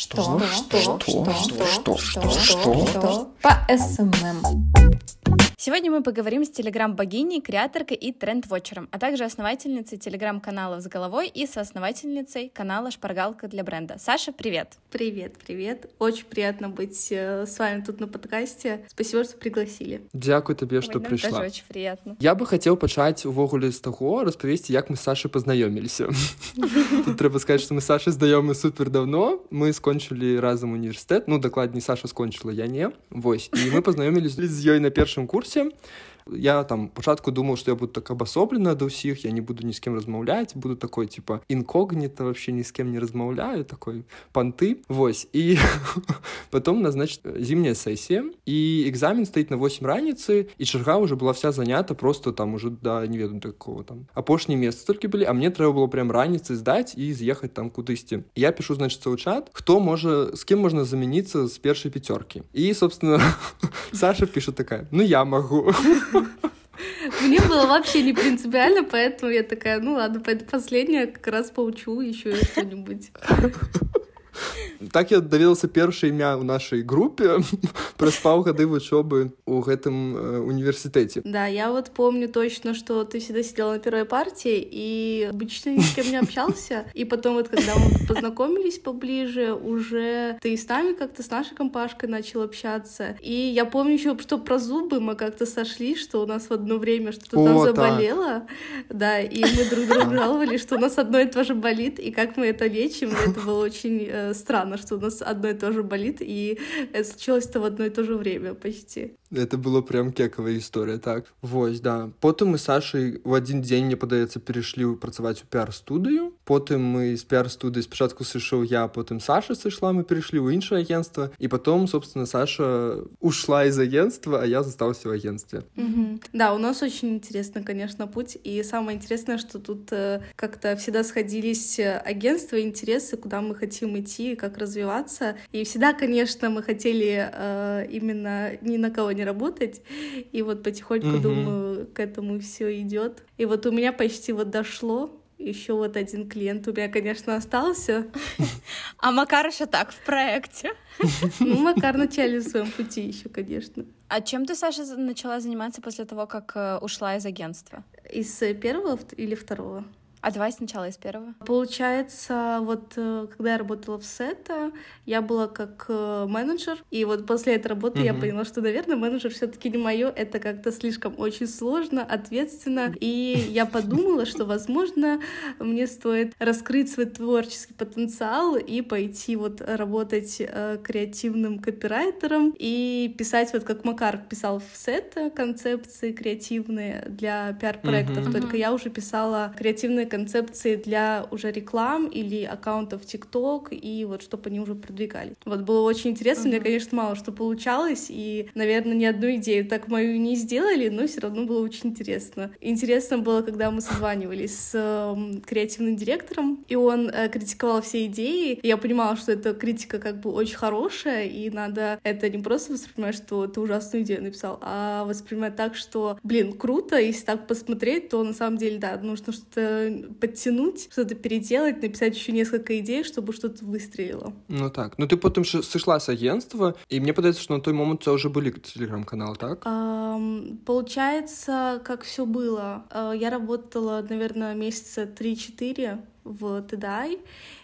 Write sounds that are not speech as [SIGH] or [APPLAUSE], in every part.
Что? Что? Что? Что? Что? Что? Что? что По СММ. Сегодня мы поговорим с телеграм-богиней, креаторкой и тренд-вотчером, а также основательницей телеграм-канала «С головой» и соосновательницей канала «Шпаргалка для бренда». Саша, привет! Привет, привет! Очень приятно быть э, с вами тут на подкасте. Спасибо, что пригласили. Дякую тебе, что Ой, нам пришла. Тоже очень приятно. Я бы хотел почать увогуле з того, розповісти, як ми з Сашей познайомилися. [LAUGHS] Тут треба сказати, що ми з Сашей знайомі супер давно. Ми скончили разом університет. Ну, докладні, Саша скончила, я не. Вось. І ми познайомились з ёй на першым курсе. курсе. Я там пачатку думал, что я буду так абасоблена до всех, я не буду ни с кем размаўляць буду такой типа инкогнито вообще ни с кем не размаўляю такой панты вот. И [LAUGHS] потом назначит зимняя сессия и экзамен стоит на 8 раницы и чарга уже была вся занята просто там уже да не веду такого там апошні месяц только были, а мне требовало было прям раницы сдать и съехать там куда-то. я пишу значит у чат хто можа з кем можно замениться с первой пятерки и собственно [LAUGHS] Саша пишет такая, ну я могу. [LAUGHS] Мне было вообще не принципиально, поэтому я такая, ну ладно, пойду последняя, как раз поучу еще что-нибудь. [LAUGHS] Так я даведаўся першае імя ў нашай групе [LAUGHS] праспаў гады вучобы у гэтым э, універсітэце Да, я вот помню точно, что ты всегда сидела на первой партии и обычно ни с кем не общался. И потом вот, когда мы познакомились поближе, уже ты с нами как-то, с нашей компашкой начал общаться. И я помню еще, что про зубы мы как-то сошли, что у нас в одно время что-то там О, да. заболело. Да, и мы друг другу жаловались, что у нас одно и то же болит, и как мы это лечим. И это было очень э, странно, что у нас одно и то же болит, и это случилось-то в одно и то же время почти. Это было прям кекавая гісторыя так Вось да потым мы з Сашай у адзін дзень мне падаецца перайшлі працаваць у піар-студыю потым мы з піар-студыі спачатку сышоў я потым Саша сышла мы перайшлі ў іншае агентство і потом собственно Саша ушла из агентства а я застаўся в агентстве Мгм. Да, у нас очень интересно, конечно, путь. И самое интересное, что тут э, как-то всегда сходились э, агентства, интересы, куда мы хотим идти, как развиваться. И всегда, конечно, мы хотели э, именно ни на кого не работать. И вот потихоньку, Мгм. думаю, к этому все идет. И вот у меня почти вот дошло. Еще вот один клиент у меня, конечно, остался. [LAUGHS] А Макар еще так, в проекте. [LAUGHS] Ну, Макар в начале в своем пути еще, конечно. А чем ты, Саша, начала заниматься после того, как э, ушла из агентства? Из э, первого или второго? А давай сначала из первого. Получается, вот э, когда я работала в Сета, я была как э, менеджер, и вот после этой работы я Мгм. поняла, что, наверное, менеджер все-таки не мое, это как-то слишком очень сложно, ответственно, и я подумала, что, возможно, мне стоит раскрыть свой творческий потенциал и пойти вот работать э, креативным копирайтером и писать вот как Макар писал в Сета концепции креативные для пиар-проектов, только я уже писала креативные концепции для уже реклам или аккаунтов ТикТок, и вот чтобы они уже продвигались. Вот было очень интересно, меня, Мгм. конечно, мало что получалось, и, наверное, ни одну идею так мою не сделали, но все равно было очень интересно. Интересно было, когда мы созванивались с эм, креативным директором, и он э, критиковал все идеи, и я понимала, что эта критика как бы очень хорошая, и надо это не просто воспринимать, что ты ужасную идею написал, а воспринимать так, что, блин, круто, если так посмотреть, то на самом деле, да, нужно что-то подтянуть, что-то переделать, написать еще несколько идей, чтобы что-то выстрелило. Ну так ну ты потым ж сышла з агентства і мне падаецца што на той момант це ўжо былі телеграм-канал так Ам, Получается, как все было. Э, Я работала, наверное, месяца 3-4 в TDI,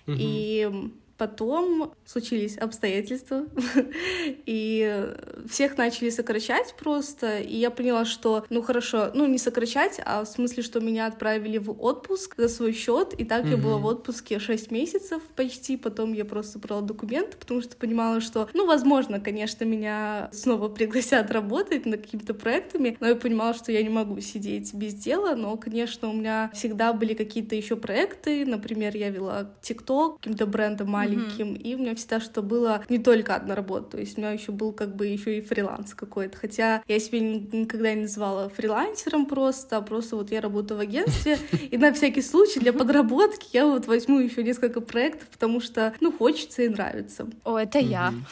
Мгм. и потом случились обстоятельства, [LAUGHS] и всех начали сокращать просто, и я поняла, что, ну хорошо, ну не сокращать, а в смысле, что меня отправили в отпуск за свой счет, и так я была в отпуске 6 месяцев почти, потом я просто брала документы, потому что понимала, что, ну, возможно, конечно, меня снова пригласят работать над какими-то проектами, но я понимала, что я не могу сидеть без дела, но, конечно, у меня всегда были какие-то еще проекты, например, я вела ТикТок каким-то брендом маленьким, и у меня всегда что было не только одна работа, то есть у меня еще был как бы еще и фриланс какой-то, хотя я себя ни- никогда не называла фрилансером просто, а просто вот я работаю в агентстве, [LAUGHS] и на всякий случай для подработки я вот возьму еще несколько проектов, потому что, ну, хочется и нравится. О, это я. [LAUGHS]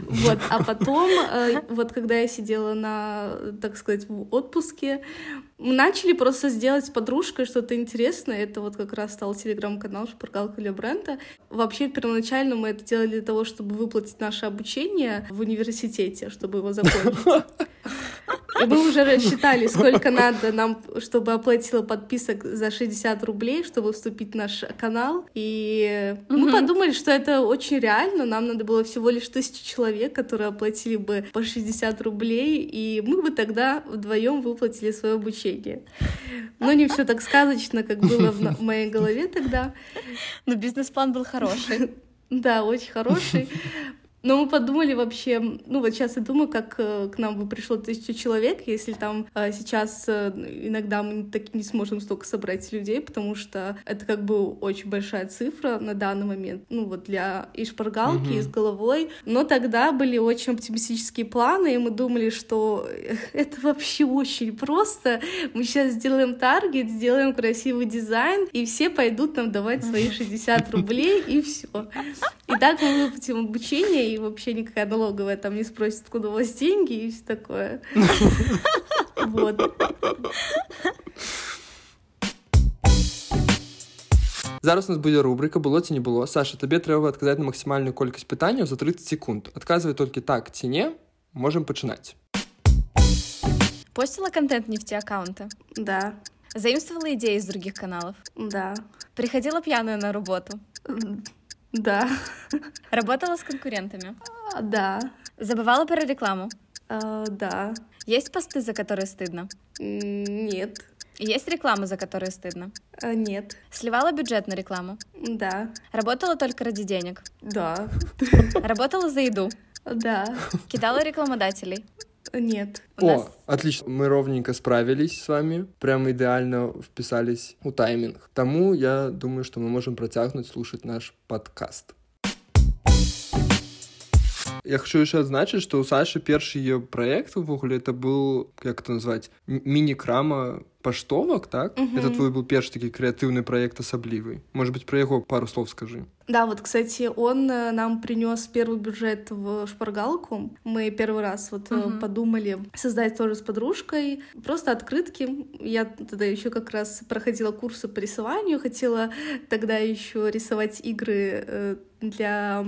Вот, а потом, э, [LAUGHS] вот когда я сидела на, так сказать, в отпуске, Мы начали просто сделать с подружкой что-то интересное. Это вот как раз стал телеграм-канал «Шпаргалка для бренда». Вообще, первоначально мы это делали для того, чтобы выплатить наше обучение в университете, чтобы его закончить. И мы уже рассчитали, сколько надо нам, чтобы оплатила подписок за 60 рублей, чтобы вступить в наш канал. И мы подумали, что это очень реально. Нам надо было всего лишь тысячу человек, которые оплатили бы по 60 рублей, и мы бы тогда вдвоем выплатили свое обучение. Но не все так сказочно, как было в моей голове тогда. Но бизнес-план был хороший. Да, очень хороший. Но мы подумали вообще, ну вот сейчас я думаю, как э, к нам бы пришло тысяча человек, если там э, сейчас э, иногда мы так не сможем столько собрать людей, потому что это как бы очень большая цифра на данный момент, ну вот для и шпаргалки, mm-hmm. и с головой. Но тогда были очень оптимистические планы, и мы думали, что [LAUGHS] это вообще очень просто. Мы сейчас сделаем таргет, сделаем красивый дизайн, и все пойдут нам давать свои [LAUGHS] 60 рублей, и все. И так мы выплатим обучение, и вообще никакая налоговая там не спросит, откуда у вас деньги и все такое. [LAUGHS] Вот. Зараз у нас буде рубрика «Було ці не було». Саша, тобі треба відказати на максимальну кількість питань за 30 секунд. Отказывай тільки так ці ні. Можем починати. Постила контент не в те аккаунты? Да. Заимствовала идеи из других каналов? Да. Приходила пьяная на работу? Да. Работала с конкурентами? А, да. Забывала про рекламу? А, да. Есть посты, за которые стыдно? Нет. Есть реклама, за которую стыдно? А, нет. Сливала бюджет на рекламу? Да. Работала только ради денег? Да. Работала за еду? Да. Кидала рекламодателей? Нет. О, нас... отлично. Мы ровненько справились с вами. Прямо идеально вписались у тайминг. Тому я думаю, что мы можем протягнуть слушать наш подкаст. Я хочу еще отзначить, что у Саши первый ее проект в Гугле это был, как это назвать, мини-крама паштовак, так? Угу. Это твой был первый такой креативный проект особливый. Может быть, про его пару слов скажи. Да, вот, кстати, он э, нам принес первый бюджет в шпаргалку. Мы первый раз вот угу. подумали создать тоже с подружкой. Просто открытки. Я тогда еще как раз проходила курсы по рисованию, хотела тогда еще рисовать игры э, для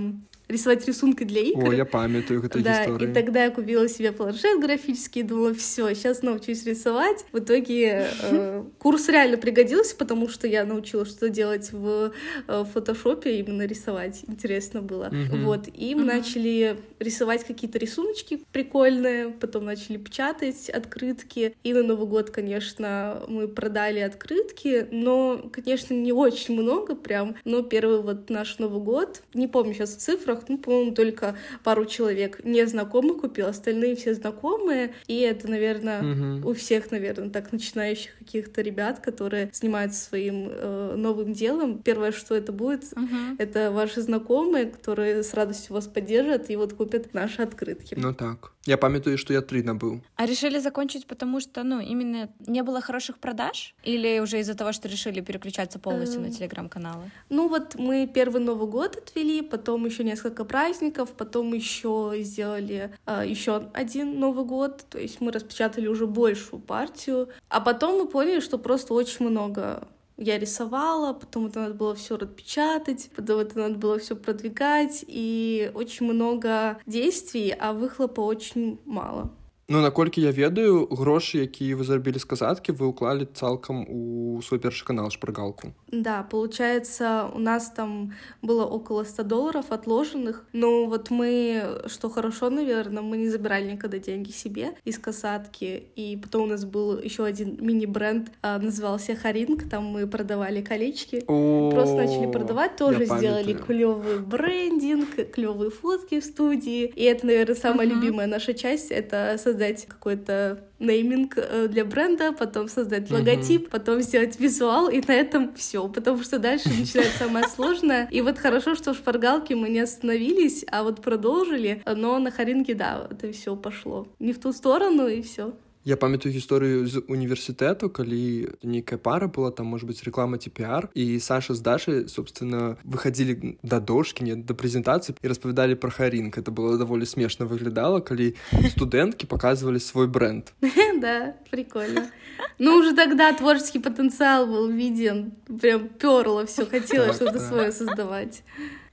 рисовать рисунки для игр. О, я памятаю эту да, историю. и тогда я купила себе планшет графический и думала, все, сейчас научусь рисовать. В итоге э, [LAUGHS] курс реально пригодился, потому что я научилась что делать в э, фотошопе, именно рисовать. Интересно было. Mm-hmm. Вот, и мы mm-hmm. начали рисовать какие-то рисуночки прикольные, потом начали печатать открытки. И на Новый год, конечно, мы продали открытки, но, конечно, не очень много прям. Но первый вот наш Новый год, не помню сейчас цифрах, ну, по-моему, только пару человек незнакомых купил, остальные все знакомые. И это, наверное, угу. у всех, наверное, так начинающих каких-то ребят, которые занимаются своим э, новым делом. Первое, что это будет, угу. это ваши знакомые, которые с радостью вас поддержат и вот купят наши открытки. Ну так. Я памятаю, что я три набыл. А решили закончить, потому что, ну, именно не было хороших продаж? Или уже из-за того, что решили переключаться полностью на эм, телеграм-каналы? Ну вот мы первый Новый год отвели, потом еще несколько праздников, потом еще сделали э, еще один Новый год, то есть мы распечатали уже большую партию, а потом мы поняли, что просто очень много я рисовала, потом это надо было все распечатать, потом это надо было все продвигать, и очень много действий, а выхлопа очень мало. Ну наколькі я ведаю грошы якія вы зарабілі з казаткі вы ўклалі цалкам у свой першы канал шпаргалку да получается у нас там было около 100 долларов отложенных но вот мы что хорошо наверное мы не забирали никогда деньги себе из касатки и потом у нас был еще один мини-бренд а, назывался Харинг там мы продавали колечки О, просто начали продавать тоже сделали клевый брендинг клевые фотки в студии и это наверное самая любимая наша часть это создать какой-то нейминг э, для бренда, потом создать логотип, потом сделать визуал, и на этом все, потому что дальше [LAUGHS] начинается самое сложное. И вот хорошо, что в шпаргалке мы не остановились, а вот продолжили, но на Харинге, да, это все пошло. Не в ту сторону, и все. Я памятаю гісторыю з універсітэту калі нейкая пара была там может быть реклама TPR і Саша з Дашай собственно выходили да дошки не да прэзентацыі і распавядалі про харінг это было даволі смешна выглядала калі студэнткі показывалі свой бренд [LAUGHS] да прикольно ну уже тогда творческий потенциал был виден прям перло все хотелось что-то свое создавать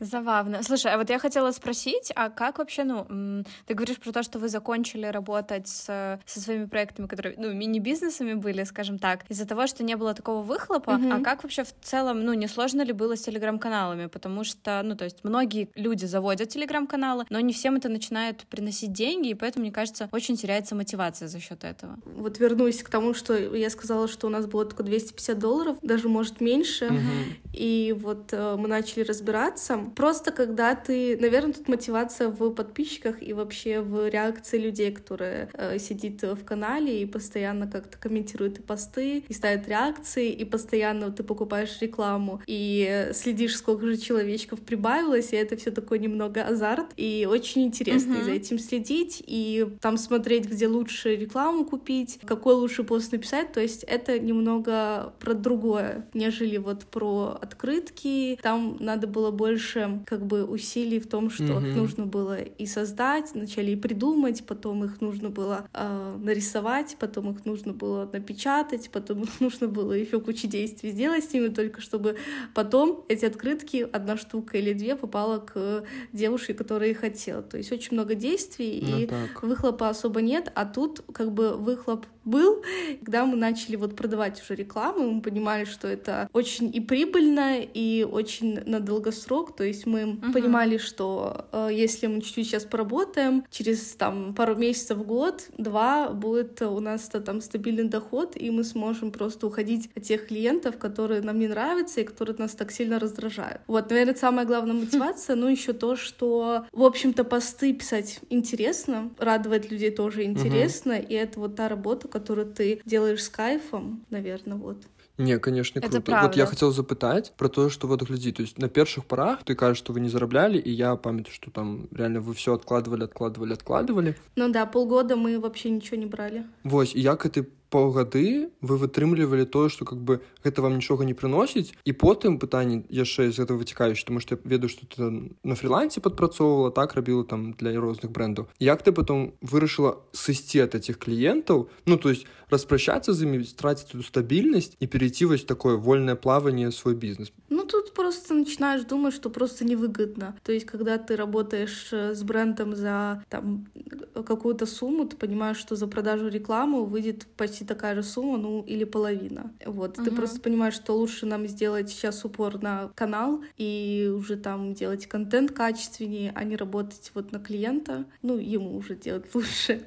Забавно. Слушай, а вот я хотела спросить, а как вообще, ну, ты говоришь про то, что вы закончили работать с, со своими проектами, которые, ну, мини-бизнесами были, скажем так, из-за того, что не было такого выхлопа, mm-hmm. а как вообще в целом, ну, не сложно ли было с телеграм-каналами? Потому что, ну, то есть многие люди заводят телеграм-каналы, но не всем это начинает приносить деньги, и поэтому, мне кажется, очень теряется мотивация за счет этого. Вот вернусь к тому, что я сказала, что у нас было только 250 долларов, даже, может, меньше, mm-hmm. и вот э, мы начали разбираться, Просто когда ты, наверное, тут мотивация в подписчиках и вообще в реакции людей, которые э, сидит в канале и постоянно как-то комментируют и посты, и ставят реакции, и постоянно ты покупаешь рекламу и следишь, сколько же человечков прибавилось, и это все такое немного азарт, и очень интересно uh-huh. за этим следить, и там смотреть, где лучше рекламу купить, какой лучше пост написать, то есть это немного про другое, нежели вот про открытки, там надо было больше больше как бы усилий в том, что mm-hmm. их нужно было и создать, вначале и придумать, потом их нужно было э, нарисовать, потом их нужно было напечатать, потом их [LAUGHS] нужно было еще кучу действий сделать с ними, только чтобы потом эти открытки, одна штука или две, попала к девушке, которая их хотела. То есть очень много действий, ну, и так. выхлопа особо нет, а тут как бы выхлоп был, когда мы начали вот продавать уже рекламу, мы понимали, что это очень и прибыльно, и очень на долгосрок, то есть мы uh-huh. понимали, что э, если мы чуть-чуть сейчас поработаем, через там пару месяцев, год, два будет у нас там стабильный доход, и мы сможем просто уходить от тех клиентов, которые нам не нравятся и которые нас так сильно раздражают. Вот, наверное, самая главная мотивация, ну еще то, что, в общем-то, посты писать интересно, радовать людей тоже интересно, uh-huh. и это вот та работа, которую ты делаешь с кайфом, наверное, вот. Не, конечно, круто. Это вот я хотел запытать про то, что вот глядзі то есть на першых порах ты кажешь, что вы не зарабляли и я памятаю что там реально вы все откладывали откладывали откладывали. Ну да полгода мы вообще ничего не брали. Вось як ты паўгады вы вытрымлівалі тое што как бы гэта вам нічога не прыносіць і потым пытанне яшчэ з этого выцікаючы тому что я ведаю что ты на фрилансе падпрацоўвала так рабіла там для розных брендаў як ты потом вырашыла сысці от этих кліентаў ну то есть распрощаться з імі тратить эту стабільнасць і перейти вось такое вольное плавание свой бізнес ну тут просто начинаешь думать что просто невыгодно то есть когда ты работаешь э, с брендом за там какую-то сумму ты понимаешь что за продажу рекламу выйдет почти почти такая же сумма, ну или половина. Вот, угу. ты просто понимаешь, что лучше нам сделать сейчас упор на канал и уже там делать контент качественнее, а не работать вот на клиента. Ну, ему уже делать [LAUGHS] лучше.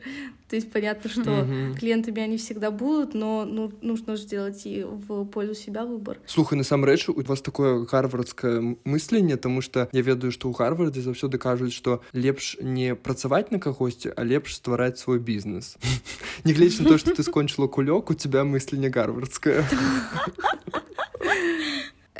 То есть понятно, что угу. клиентами они всегда будут, но ну, нужно сделать и в пользу себя выбор. Слухай, насамрэч у вас такое гарвардскае мысленне, тому что я ведаю, што ў гарвардзе заўсёды кажуць, што лепш не працаваць на кагосьці, а лепш ствараць свой бізнес. [LAUGHS] Нягледзячы на то, што ты скончыла [LAUGHS] кулёк, у тебя мысленне гарвардскае. [LAUGHS]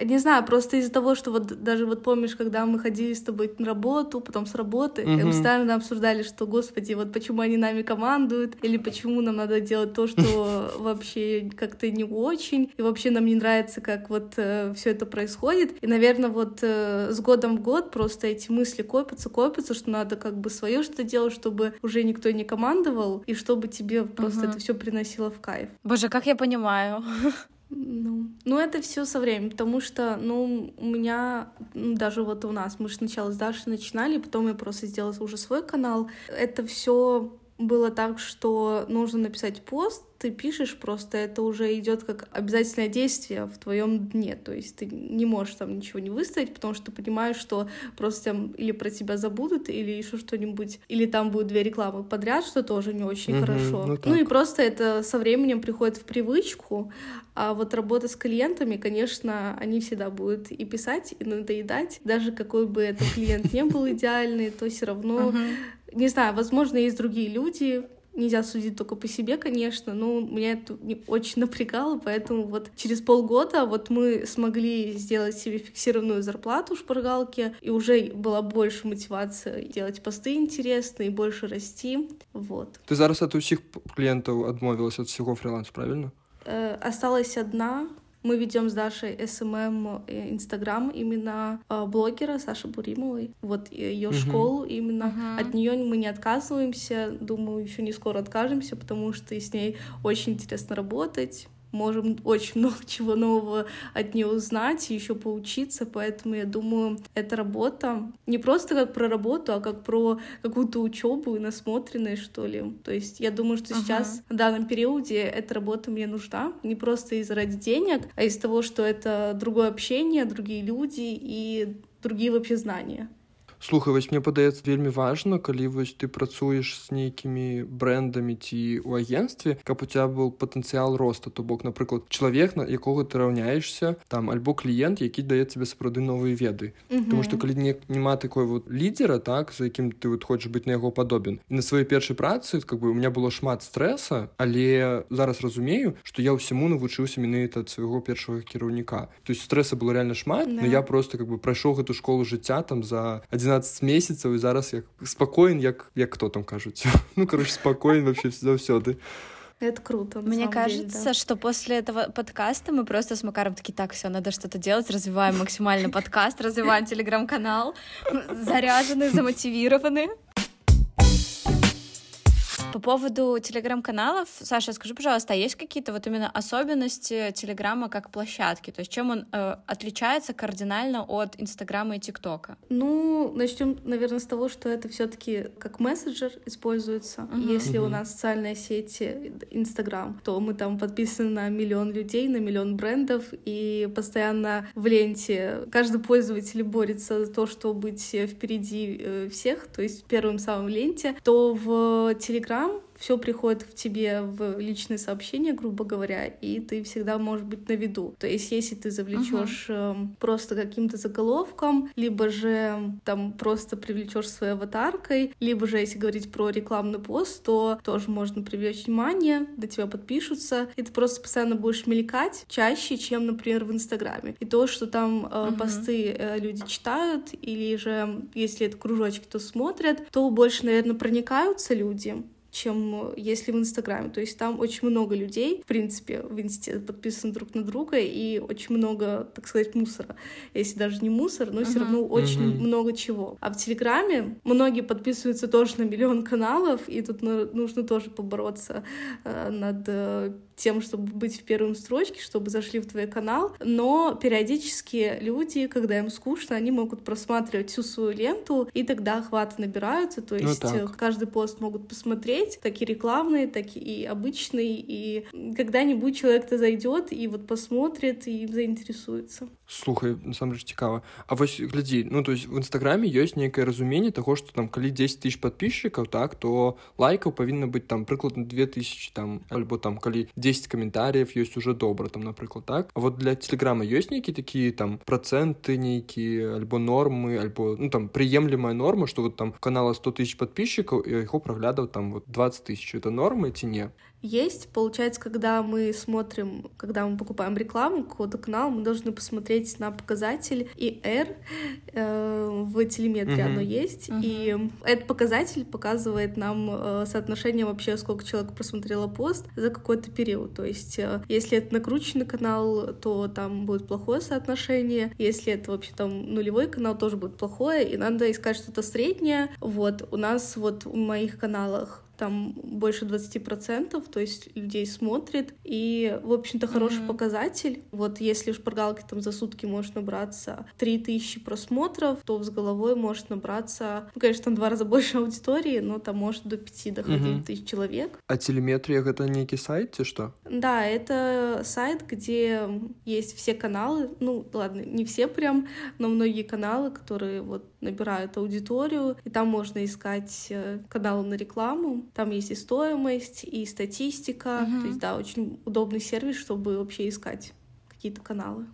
Не знаю, просто из-за того, что вот даже вот помнишь, когда мы ходили с тобой на работу, потом с работы, mm-hmm. и мы постоянно обсуждали, что, господи, вот почему они нами командуют, или почему нам надо делать то, что [LAUGHS] вообще как-то не очень, и вообще нам не нравится, как вот э, все это происходит. И, наверное, вот э, с годом в год просто эти мысли копятся, копятся, что надо как бы свое что делать, чтобы уже никто не командовал, и чтобы тебе просто mm-hmm. это все приносило в кайф. Боже, как я понимаю. [LAUGHS] Ну, ну это все со временем, потому что, ну, у меня, даже вот у нас, мы же сначала с Дашей начинали, потом я просто сделала уже свой канал. Это все было так, что нужно написать пост, ты пишешь, просто это уже идет как обязательное действие в твоем дне. То есть ты не можешь там ничего не выставить, потому что ты понимаешь, что просто там или про тебя забудут, или еще что-нибудь, или там будут две рекламы подряд, что тоже не очень mm-hmm, хорошо. Ну, ну и просто это со временем приходит в привычку. А вот работа с клиентами, конечно, они всегда будут и писать, и надоедать. Даже какой бы этот клиент не был идеальный, то все равно, не знаю, возможно, есть другие люди, нельзя судить только по себе, конечно, но меня это очень напрягало, поэтому вот через полгода вот мы смогли сделать себе фиксированную зарплату в шпаргалке, и уже была больше мотивация делать посты интересные, больше расти, вот. Ты зараз ад усіх кліентаў адмовілася ад усяго фрылансу, правільна? Э, осталась одна, мы ведем с Дашей SMM э, Инстаграм именно э, блогера Саши Буримовой. Вот ее угу. школу именно. Угу. От нее мы не отказываемся. Думаю, еще не скоро откажемся, потому что с ней очень интересно работать можем очень много [LAUGHS] чего нового от нее узнать и еще поучиться, поэтому я думаю, эта работа не просто как про работу, а как про какую-то учебу и насмотренность, что ли. То есть я думаю, что сейчас uh-huh. в данном периоде эта работа мне нужна не просто из-за ради денег, а из того, что это другое общение, другие люди и другие вообще знания. Слухай вось мне падаецца вельмі важна калі вось ты працуеш з нейкімі брэндамі ці ў агенстве каб у тебя был патэнцыял роста. То бок напрыклад чалавек на якога ты раўняешься там альбо кліент які дае тебе сапраўды новыя веды. Потому что калі не няма такой вот лідера так за якім ты вот хочаш быць на яго падобен. І на сваёй першай працы как бы у меня было шмат стрэса але зараз разумею что я ўсяму навучыўся менавіта ад свайго першага кіраўніка. То есть стрэса было реально шмат да. но я просто как бы прайшоў гэту школу жыцця там за 11 12 месяцаў і зараз як спакоен як як кто там кажуць [LAUGHS] ну короче спокоен вообще заўсёды это круто. Мне кажется, деле, да. что после этого подкаста мы просто с Макаром такие, так, все, надо что-то делать, развиваем максимально подкаст, развиваем [LAUGHS] телеграм-канал, заряжены, замотивированы. По поводу телеграм-каналов, Саша, скажи, пожалуйста, а есть какие-то вот именно особенности Телеграма как площадки? То есть чем он э, отличается кардинально от Инстаграма и ТикТока? Ну, начнем, наверное, с того, что это все-таки как мессенджер используется. Uh-huh. Если uh-huh. у нас социальная сеть э, Инстаграм, то мы там подписаны на миллион людей, на миллион брендов, и постоянно в ленте каждый пользователь борется за то, чтобы быть впереди э, всех, то есть первым самым в ленте, то в Телеграм Telegram все приходит в тебе в личные сообщения, грубо говоря, и ты всегда можешь быть на виду. То есть, если ты завлечешь uh-huh. просто каким-то заголовком, либо же там просто привлечешь своей аватаркой, либо же, если говорить про рекламный пост, то тоже можно привлечь внимание, до тебя подпишутся, и ты просто постоянно будешь мелькать чаще, чем, например, в Инстаграме. И то, что там uh-huh. посты э, люди читают, или же, если это кружочки, то смотрят, то больше, наверное, проникаются люди, чем если в Инстаграме. То есть там очень много людей, в принципе, в Инсте подписаны друг на друга, и очень много, так сказать, мусора. Если даже не мусор, но uh-huh. все равно очень uh-huh. много чего. А в Телеграме многие подписываются тоже на миллион каналов, и тут нужно тоже побороться э, над э, тем, чтобы быть в первом строчке, чтобы зашли в твой канал, но периодически люди, когда им скучно, они могут просматривать всю свою ленту, и тогда охваты набираются, то ну есть ну, каждый пост могут посмотреть, так и рекламные, так и обычные, и когда-нибудь человек-то зайдет и вот посмотрит и заинтересуется слухай насамрэч цікава А вось глядзі ну то есть в нстаграме ёсць нейкае разуменне таго что там калі 10 тысяч подписчиков так то лайкаў павінна быць там прыкладна 2000 там альбо там калі 10 каментарыев ёсць уже добра там напрыклад так а вот для телеграма ёсць нейкі такія там проценты нейкія альбо нормы альбо ну там прыемлемая норма что вот там канала 100 тысяч подписчиков і яго праглядаў там вот 20 тысяч это нормы ці не Есть. Получается, когда мы смотрим, когда мы покупаем рекламу какого-то канала, мы должны посмотреть на показатель IR э, в телеметрии uh-huh. оно есть. Uh-huh. И этот показатель показывает нам э, соотношение вообще, сколько человек просмотрело пост за какой-то период. То есть, э, если это накрученный канал, то там будет плохое соотношение. Если это вообще там нулевой канал, тоже будет плохое. И надо искать что-то среднее. Вот, у нас вот в моих каналах там больше 20%, то есть людей смотрит, и, в общем-то, хороший mm-hmm. показатель. Вот если в шпаргалке там за сутки может набраться 3000 просмотров, то с головой может набраться, ну, конечно, там два раза больше аудитории, но там может до 5 доходить mm-hmm. тысяч человек. А телеметрия — это некий сайт, или что? Да, это сайт, где есть все каналы, ну, ладно, не все прям, но многие каналы, которые вот набирают аудиторию, и там можно искать э, каналы на рекламу, там есть и стоимость, и статистика. Угу. То есть, да, очень удобный сервис, чтобы вообще искать какие-то каналы.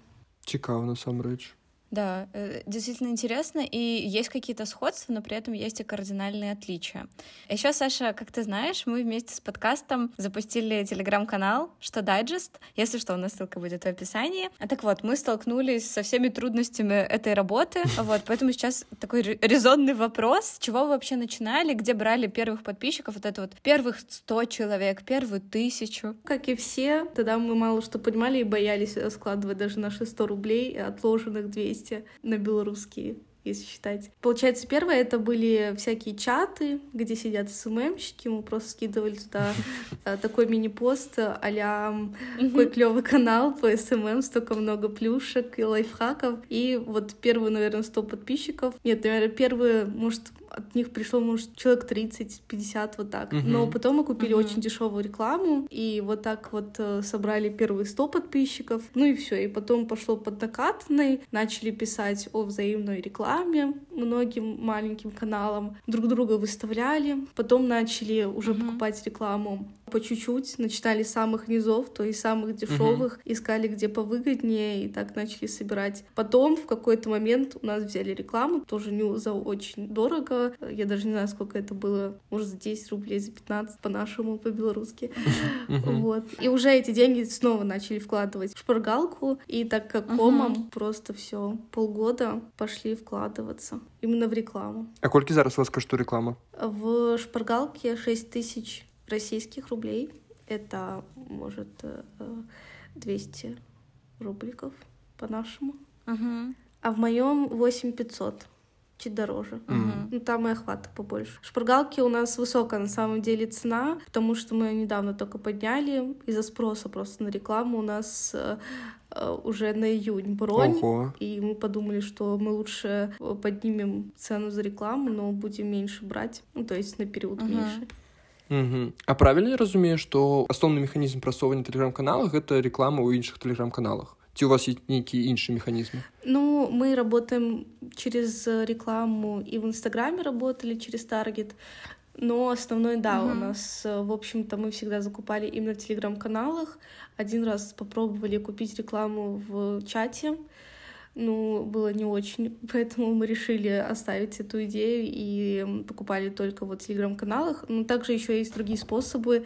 Цікаво, насамрэч. Да, э, действительно интересно, и есть какие-то сходства, но при этом есть и кардинальные отличия. Еще, Саша, как ты знаешь, мы вместе с подкастом запустили телеграм-канал «Что дайджест?». Если что, у нас ссылка будет в описании. А так вот, мы столкнулись со всеми трудностями этой работы, [LAUGHS] вот, поэтому сейчас такой резонный вопрос, с чего вы вообще начинали, где брали первых подписчиков, вот это вот первых 100 человек, первую тысячу? Как и все, тогда мы мало что понимали и боялись складывать даже наши 100 рублей, отложенных 200 200 на белорусские если считать. Получается, первое это были всякие чаты, где сидят SMM щики, мы просто скидывали туда э, [LAUGHS] такой мини-пост а-ля какой клевый канал по SMM, столько много плюшек и лайфхаков. И вот первые, наверное, 100 подписчиков. Нет, наверное, первые, может, от них пришло, может, человек 30-50, вот так. Uh-huh. Но потом мы купили uh-huh. очень дешевую рекламу, и вот так вот э, собрали первые 100 подписчиков. Ну и все. И потом пошло под накатанной, начали писать о взаимной рекламе многим маленьким каналам, друг друга выставляли. Потом начали уже uh-huh. покупать рекламу по чуть-чуть, начинали с самых низов, то есть самых дешевых, угу. искали где повыгоднее, и так начали собирать. Потом в какой-то момент у нас взяли рекламу, тоже не за очень дорого, я даже не знаю, сколько это было, может, за 10 рублей, за 15 по-нашему, по-белорусски. Вот. И уже эти деньги снова начали вкладывать в шпаргалку, и так как комом просто все полгода пошли вкладываться именно в рекламу. А сколько зараз у вас коштує реклама? В шпаргалке 6 тысяч российских рублей. Это, может, 200 э, рубликов по-нашему. Угу. А в моем 8500 чуть дороже. Mm-hmm. Ну, там и охвата побольше. Шпаргалки у нас высокая на самом деле цена, потому что мы недавно только подняли из-за спроса просто на рекламу. У нас э, э уже на июнь бронь, Ого. и мы подумали, что мы лучше поднимем цену за рекламу, но будем меньше брать, ну, то есть на период mm-hmm. меньше. Угу. А правильно я разумею, што асноўны механізм прасоўвання тэлеграм-каналах гэта реклама ў іншых тэлеграм-каналах ці у вас есть нейкія іншыя механізмы ну мы работаем через рекламу и в инстаграме работали через таргет но основной, да, угу. у нас, в общем-то, мы всегда закупали именно в телеграм-каналах. Один раз попробовали купить рекламу в чате, ну, было не очень, [LAUGHS] поэтому мы решили оставить эту идею и покупали только вот в телеграм-каналах. Но также еще есть другие способы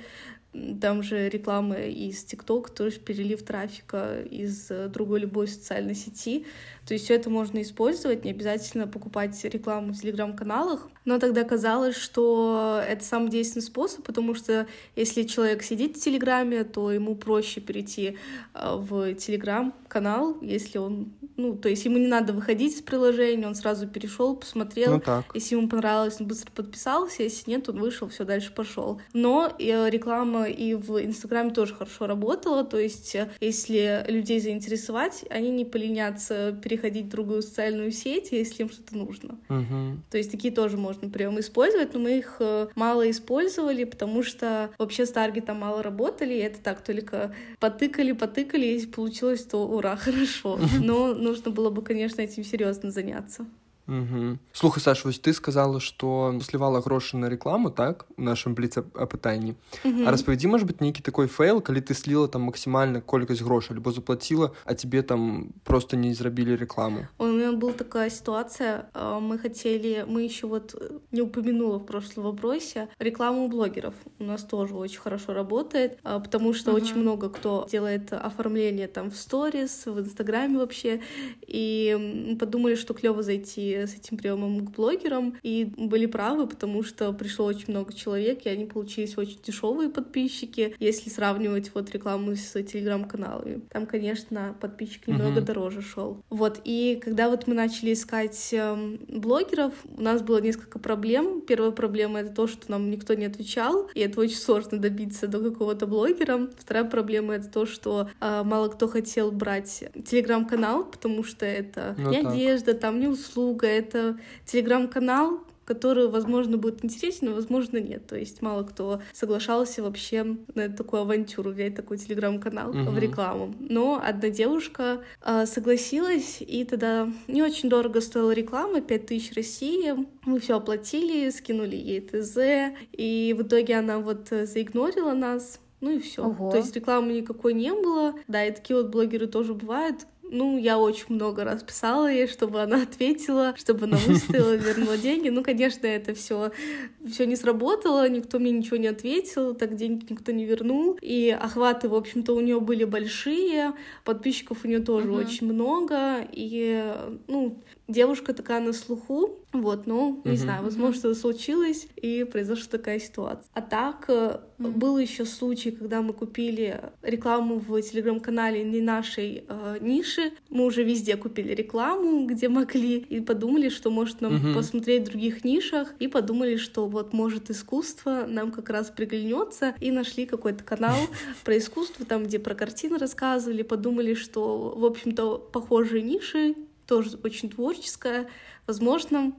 там же рекламы из ТикТок, тоже перелив трафика из другой любой социальной сети. То есть все это можно использовать, не обязательно покупать рекламу в телеграм-каналах. Но тогда казалось, что это самый действенный способ, потому что если человек сидит в Телеграме, то ему проще перейти а, в Телеграм-канал, если он, ну, то есть ему не надо выходить из приложения, он сразу перешел, посмотрел. Ну, так. Если ему понравилось, он быстро подписался, если нет, он вышел, все дальше пошел. Но э, реклама и в Инстаграме тоже хорошо работала, то есть э, если людей заинтересовать, они не поленятся переходить в другую социальную сеть, если им что-то нужно. Угу. То есть такие тоже можно приемы использовать, но мы их э, мало использовали, потому что вообще с таргетом мало работали, и это так только потыкали, потыкали, если получилось, то ура, [LAUGHS] хорошо. Но нужно было бы, конечно, этим серьезно заняться. Угу. Слухай, Саша, вось ты сказала, што слівала грошы на рекламу так у нашым бліц апытанні угу. А распавядзі может быть нейкі такой фейл калі ты сліла там максімальна колькасць грошай альбо заплатила а тебе там просто не зрабілі рекламу у меня была такая ситуация мы хотели мы еще вот не упомянула в прошлом вопросе рекламу блогеров у нас тоже очень хорошо работает потому что угу. очень много кто делает оформление там в сторис в инстаграме вообще и подумали что клево зайти с этим приемом к блогерам, и были правы, потому что пришло очень много человек, и они получились очень дешевые подписчики, если сравнивать вот рекламу с телеграм-каналами. Там, конечно, подписчик немного uh-huh. дороже шел. Вот, и когда вот мы начали искать э, блогеров, у нас было несколько проблем. Первая проблема — это то, что нам никто не отвечал, и это очень сложно добиться до какого-то блогера. Вторая проблема — это то, что э, мало кто хотел брать телеграм-канал, потому что это ну, не так. одежда, там не услуга, друга. Это телеграм-канал, который, возможно, будет интересен, но, возможно, нет. То есть мало кто соглашался вообще на такую авантюру, взять такой телеграм-канал угу. в рекламу. Но одна девушка э, согласилась, и тогда не очень дорого стоила реклама, 5000 России. Мы все оплатили, скинули ей ТЗ, и в итоге она вот заигнорила нас, ну и все. То есть рекламы никакой не было. Да, и такие вот блогеры тоже бывают Ну, я очень много раз писала ей, чтобы она ответила, чтобы она выставила, [LAUGHS] вернула деньги. Ну, конечно, это все все не сработало, никто мне ничего не ответил, так деньги никто не вернул. И охваты, в общем-то, у нее были большие, подписчиков у нее тоже uh-huh. очень много. И, ну, девушка такая на слуху, вот, ну, не uh-huh. знаю, возможно, что-то случилось, и произошла такая ситуация. А так, uh-huh. был еще случай, когда мы купили рекламу в телеграм-канале не нашей э, ниши, мы уже везде купили рекламу, где могли, и подумали, что может нам uh-huh. посмотреть в других нишах, и подумали, что вот может искусство нам как раз приглянется, и нашли какой-то канал [LAUGHS] про искусство, там, где про картины рассказывали, подумали, что, в общем-то, похожие ниши, тоже очень творческая. Возможно,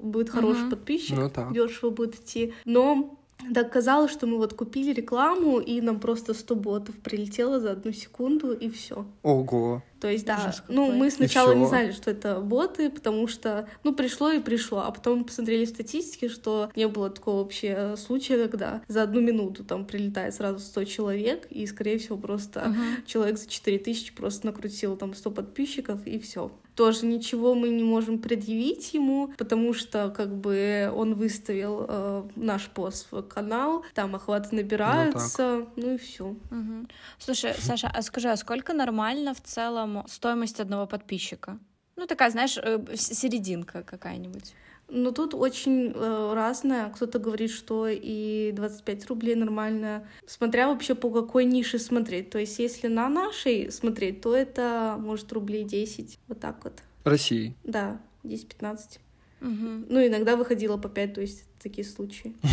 будет хороший угу. подписчик, ну, дешево будет идти. Но так казалось, что мы вот купили рекламу, и нам просто 100 ботов прилетело за одну секунду, и все. Ого. То есть, да, Ужас ну, мы сначала не знали, что это боты, потому что, ну, пришло и пришло, а потом посмотрели статистики, что не было такого вообще случая, когда за одну минуту там прилетает сразу 100 человек, и, скорее всего, просто uh-huh. человек за 4000 просто накрутил там 100 подписчиков, и все тоже ничего мы не можем предъявить ему, потому что как бы он выставил э, наш пост в канал, там охваты набираются, ну, ну и все. Угу. Слушай, Саша, а скажи, а сколько нормально в целом стоимость одного подписчика? Ну, такая, знаешь, э, серединка какая-нибудь. Ну, тут очень э, разное. Кто-то говорит, что и 25 рублей нормально, смотря вообще по какой нише смотреть. То есть, если на нашей смотреть, то это может рублей 10, вот так вот. России? Да, 10-15. Угу. Ну, иногда выходило по 5, то есть такие случаи. [LAUGHS]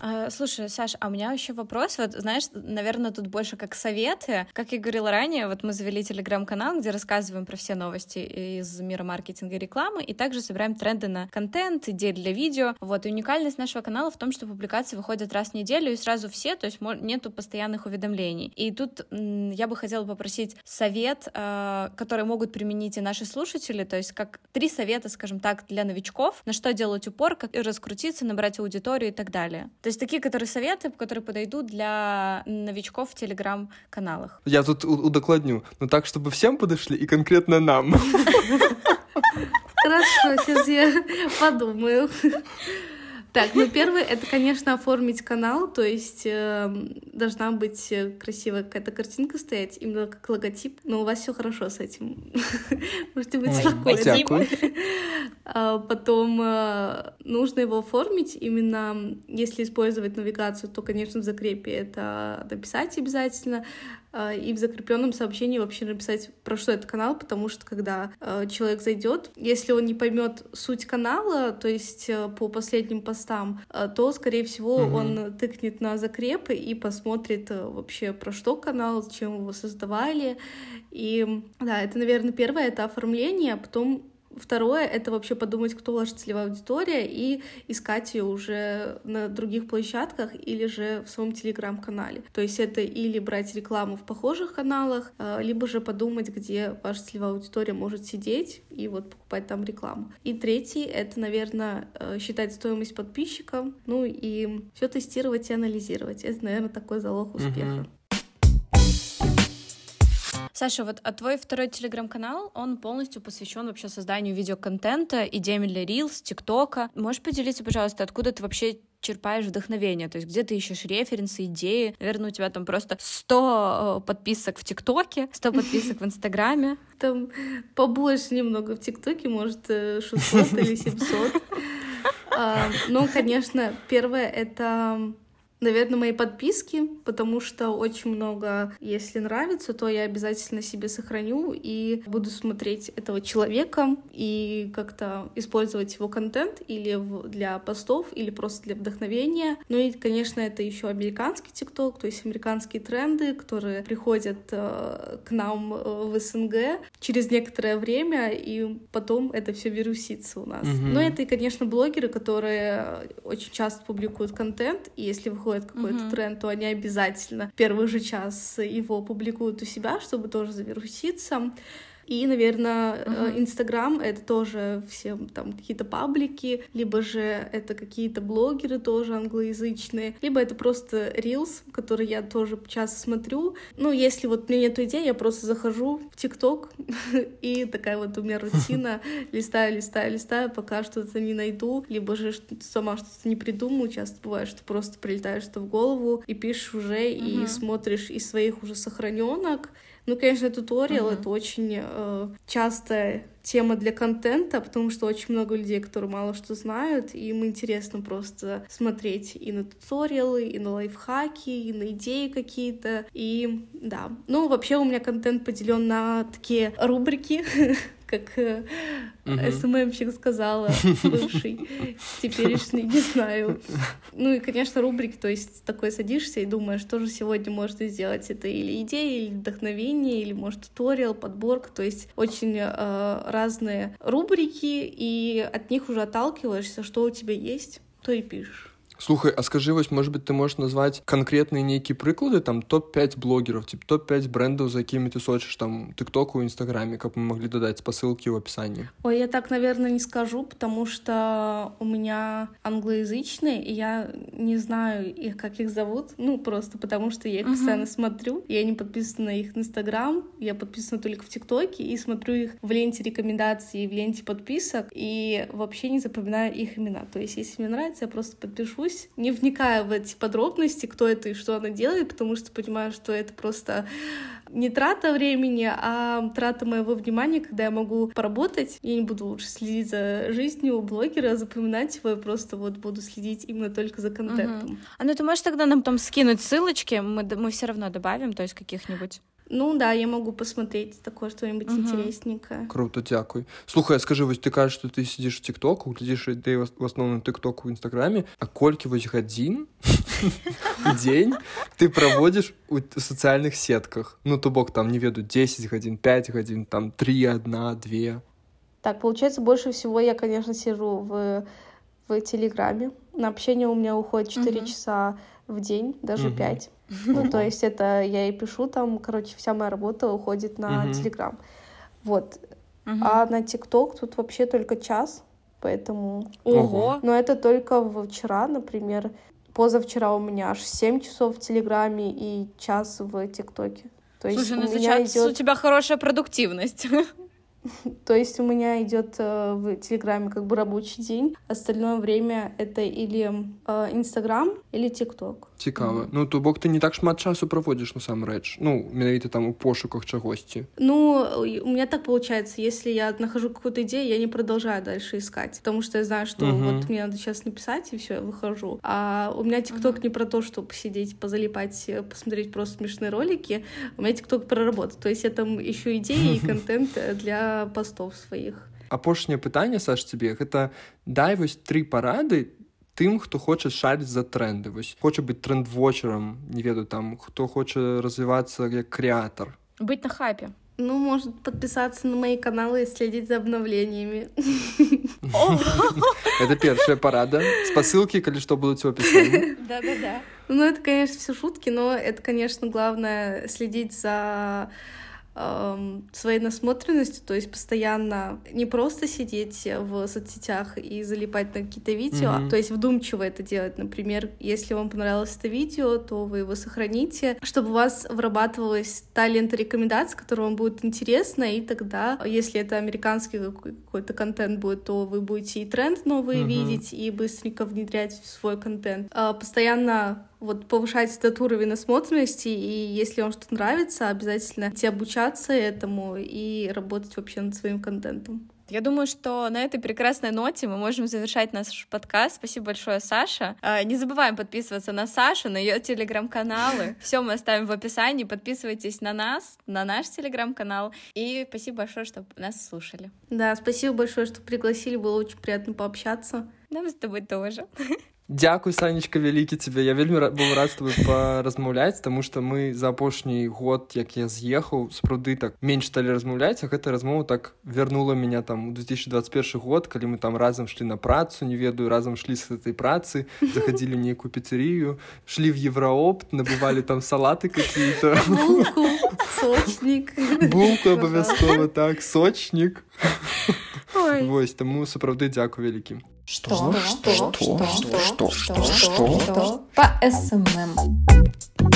А, слушай, Саш, а у меня еще вопрос. Вот, знаешь, наверное, тут больше как советы. Как я говорила ранее, вот мы завели телеграм-канал, где рассказываем про все новости из мира маркетинга и рекламы, и также собираем тренды на контент, идеи для видео. Вот, и уникальность нашего канала в том, что публикации выходят раз в неделю, и сразу все, то есть нету постоянных уведомлений. И тут я бы хотела попросить совет, а, который могут применить и наши слушатели, то есть как три совета, скажем так, для новичков, на что делать упор, как раскрутиться, набрать набрать аудиторию и так далее. То есть такие, которые советы, которые подойдут для новичков в телеграм-каналах. Я тут удокладню, но так, чтобы всем подошли и конкретно нам. Хорошо, сейчас я подумаю. Так, ну первое, это, конечно, оформить канал, то есть э, должна быть красивая какая-то картинка стоять, именно как логотип, но у вас все хорошо с этим. [LAUGHS] Можете быть спокойны. А потом э, нужно его оформить, именно если использовать навигацию, то, конечно, в закрепе это написать обязательно, и в закрепленном сообщении вообще написать, про что это канал, потому что когда а, человек зайдет, если он не поймет суть канала, то есть э, по последним постам, а, то, скорее всего, угу. он тыкнет на закрепы и посмотрит э, вообще про что канал, зачем его создавали. И да, это, наверное, первое, это оформление, а потом Второе — это вообще подумать, кто ваша целевая аудитория, и искать ее уже на других площадках или же в своем телеграм-канале. То есть это или брать рекламу в похожих каналах, а, либо же подумать, где ваша целевая аудитория может сидеть, и вот покупать там рекламу. И третий — это, наверное, э, считать стоимость подписчика, ну и все тестировать и анализировать. Это, наверное, такой залог успеха. Uh-huh. Саша, вот а твой второй телеграм-канал, он полностью посвящен вообще созданию видеоконтента, идеям для Reels, ТикТока. Можешь поделиться, пожалуйста, откуда ты вообще черпаешь вдохновение? То есть где ты ищешь референсы, идеи? Наверное, у тебя там просто 100 э, подписок в ТикТоке, 100 подписок в Инстаграме. [LAUGHS] Там побольше немного в ТикТоке, может, 600 э, или [LAUGHS] 700. А, ну, конечно, первое — это Наверное, мои подписки, потому что очень много, если нравится, то я обязательно себе сохраню и буду смотреть этого человека и как-то использовать его контент или для постов, или просто для вдохновения. Ну и, конечно, это еще американский ТикТок, то есть американские тренды, которые приходят э, к нам э, в СНГ через некоторое время, и потом это все вирусится у нас. Mm-hmm. Но это и, конечно, блогеры, которые очень часто публикуют контент, и если выходит выходит какой-то mm-hmm. тренд, то они обязательно первый же час его публикуют у себя, чтобы тоже завируситься. И, наверное, uh-huh. Инстаграм — это тоже все там какие-то паблики, либо же это какие-то блогеры тоже англоязычные, либо это просто Reels, который я тоже часто смотрю. Ну, если вот мне нет идеи, я просто захожу в ТикТок, [LAUGHS] и такая вот у меня [LAUGHS] рутина, листаю, листаю, листаю, пока что-то не найду, либо же сама что-то не придумаю. Часто бывает, что просто прилетаешь что в голову и пишешь уже, и смотришь из своих уже сохраненок, ну, конечно, туториал uh-huh. это очень э, частая тема для контента, потому что очень много людей, которые мало что знают, и им интересно просто смотреть и на туториалы, и на лайфхаки, и на идеи какие-то. И да. Ну, вообще у меня контент поделен на такие рубрики, [LAUGHS] как э, СММщик сказала, [LAUGHS] бывший, теперешний, не знаю. Ну и, конечно, рубрики, то есть такой садишься и думаешь, что же сегодня можно сделать. Это или идея, или вдохновение, или, может, туториал, подборка. То есть очень э, разные рубрики, и от них уже отталкиваешься, что у тебя есть, то и пишешь. Слухай, а скажи вось может быть ты можешь назвать конкретныя нейкія прыклады там топ-5 блогеров типа топ-5 брендов за якімі ты сочишь там тыктоку инстаграме как мы могли додать спасылки в описании ой я так наверное не скажу потому что у меня англоязычные и я не знаю их как их зовут ну просто потому что я их uh-huh. постоянно смотрю я не подписана на их инстаграм я подписана только в тиктоке и смотрю их в ленте рекомендаций в ленте подписок и вообще не запоминаю их имена то есть если мне нравится я просто подпишу учусь, не вникая в эти подробности, кто это и что она делает, потому что понимаю, что это просто не трата времени, а трата моего внимания, когда я могу поработать. Я не буду лучше следить за жизнью блогера, запоминать его, я просто вот буду следить именно только за контентом. Угу. А ну ты можешь тогда нам там скинуть ссылочки, мы, мы все равно добавим, то есть каких-нибудь. Ну да, я могу посмотреть такое что-нибудь угу. интересненькое. Круто, дякую. Слухай, а скажи, вось ты кажаш, што ты сидишь в тиктоку, глядзіш ідэй в основном тиктоку в инстаграме, а колькі вось гадзін [LAUGHS] день ты проводишь у социальных сетках? Ну, то бок там, не веду, 10 гадзін, 5 гадзін, там 3, 1, 2. Так, получается, больше всего я, конечно, сижу в, в Телеграме. На общение у меня уходит 4 угу. часа в день, даже угу. 5. [LAUGHS] Ну, то есть это я и пишу там, короче, вся моя работа уходит на Телеграм. Вот. А на ТикТок тут вообще только час, поэтому... Ого! Но это только вчера, например. Позавчера у меня аж 7 часов в Телеграме и час в ТикТоке. То есть Слушай, ну сейчас идет... у тебя хорошая продуктивность. [LAUGHS] [LAUGHS] То есть у меня идет э, в Телеграме как бы рабочий день, остальное время это или э, Инстаграм, или ТикТок. Цікава. Mm. Ну то бок ты не так шмат часу проводишь насамрэч. Ну, менавіта там у пошуках чагосьці. Ну, у меня так получается, если я нахожу какую-то идею, я не продолжаю дальше искать, потому что я знаю, что uh-huh. вот мне надо сейчас написать, и все, я выхожу. А у меня ТикТок uh-huh. не про то, чтобы посидеть, позалипать, посмотреть просто смешные ролики. У меня ТикТок про работу. То есть я там ищу идеи и [LAUGHS] контент для постов сваіх апошняе пытанне Саш тебе гэта дай вось тры парады тым хто хоча шарыць за тренды вось хоча быць трендвочерам не ведаю там хто хоча развівацца як крэатар быть на хапе ну может подписаться на мои каналы и следить за обновлениями [LAUGHS] это первая парада спасылки калі что будуць в описании [LAUGHS] да да да ну это конечно все шутки но это конечно главное следить за своей насмотренностью, то есть постоянно не просто сидеть в соцсетях и залипать на какие-то видео, mm-hmm. то есть вдумчиво это делать. Например, если вам понравилось это видео, то вы его сохраните, чтобы у вас вырабатывалась та лента рекомендаций, которая вам будет интересна, и тогда, если это американский какой-то контент будет, то вы будете и тренд новый mm-hmm. видеть, и быстренько внедрять в свой контент. А постоянно вот повышать этот уровень насмотренности, и если вам что-то нравится, обязательно идти обучаться этому и работать вообще над своим контентом. Я думаю, что на этой прекрасной ноте мы можем завершать наш подкаст. Спасибо большое, Саша. А, не забываем подписываться на Сашу, на ее телеграм-каналы. [LAUGHS] Все мы оставим в описании. Подписывайтесь на нас, на наш телеграм-канал. И спасибо большое, что нас слушали. Да, спасибо большое, что пригласили. Было очень приятно пообщаться. Нам с тобой тоже. [LAUGHS] Дзякуй санечка вялікі тебе я вельмі быў рад с тобой паразмаўляць таму што мы за апошні год як я з'ехаў сапраўды так менш сталі размаўляць а гэта размова так вярнула меня там у 2021 год калі мы там разам шлі на працу не ведаю разам шлі с этой працы заходили нейкую піцерію шлі в евроопт набывалі там салаты какие-то Сочник. Булку обов'язково, так, сочник. Ось, тому справді дякую великі. Что? Что? Что? Что? Что? Что? Что? По СММ.